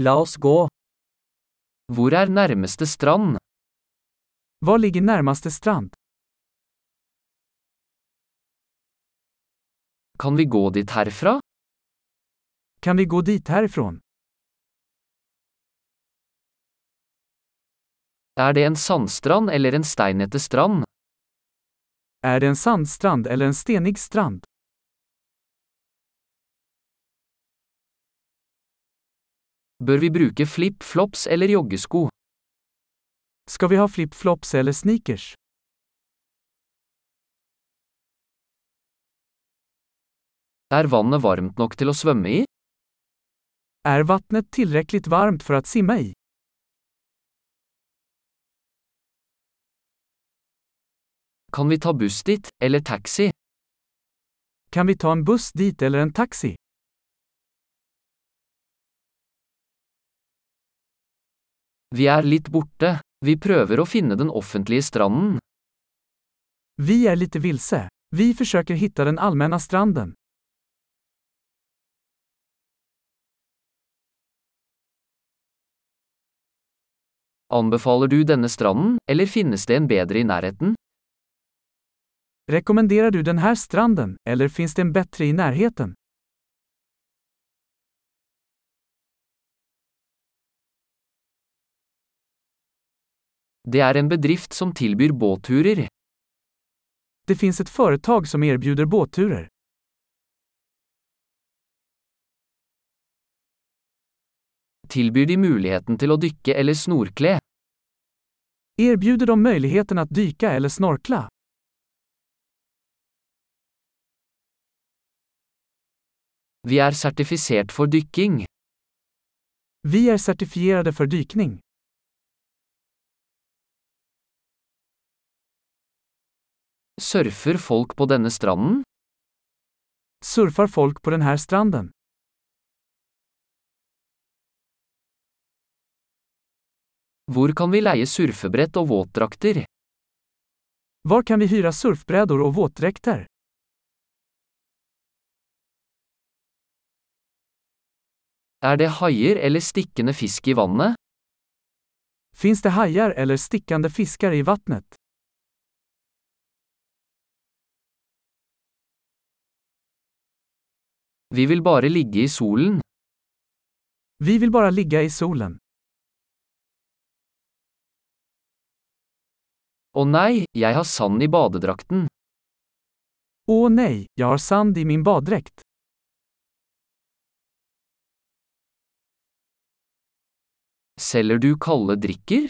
La oss gå. Hvor er nærmeste strand? Hva ligger nærmeste strand? Kan vi gå dit herfra? Kan vi gå dit herfra? Er det en sandstrand eller en steinete strand? Er det en sandstrand eller en stenig strand? Bør vi bruke flip-flops eller joggesko? Skal vi ha flip-flops eller sneakers? Er vannet varmt nok til å svømme i? Er vattnet tilrekkelig varmt för att simma i? Kan vi ta buss dit, eller taxi? Kan vi ta en buss dit eller en taxi? Vi er litt borte. Vi prøver å finne den offentlige stranden. Vi er litt vilse. Vi forsøker å finne den allmenne stranden. Anbefaler du denne stranden, eller finnes det en bedre i nærheten? Rekommenderer du denne stranden, eller finnes det en bedre i närheten? Det er en bedrift som tilbyr båtturer. Det finns ett företag som erbjuder båtturer. Tilbyr de muligheten til å dykke eller snorkle? Erbjuder de möjligheten att dyka eller snorkla? Vi er sertifisert for dykking. Vi er certifierade for dykning. Surfer folk på denne stranden? Surfer folk på denne stranden? Hvor kan vi leie surfebrett og våtdrakter? Hvor kan vi hyre surfbrädor og våtdräkter? Er det haier eller stikkende fisk i vannet? Finns det haier eller stikkende fisker i vattnet? Vi vil bare ligge i solen. Vi vil bare ligge i solen. Å nei, jeg har sand i badedrakten. Å nei, jeg har sand i min badedrakt. Selger du kalde drikker?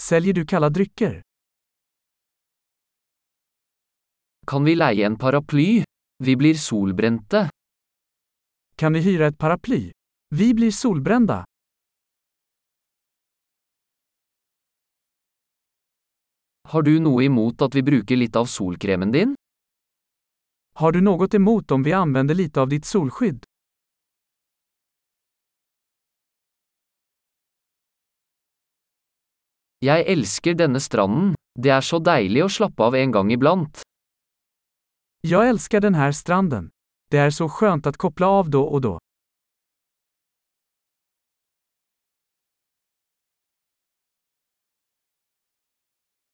Selger du kalde drikker? Kan vi leie en paraply? Vi blir solbrente. Kan vi hyra ett paraply? Vi blir solbrända. Har du noe imot at vi bruker litt av solkremen din? Har du noe imot om vi anvender litt av ditt solskydd? Jeg elsker denne stranden. Det er så deilig å slappe av en gang iblant. Jag älskar den här stranden. Det är så skönt att koppla av då och då.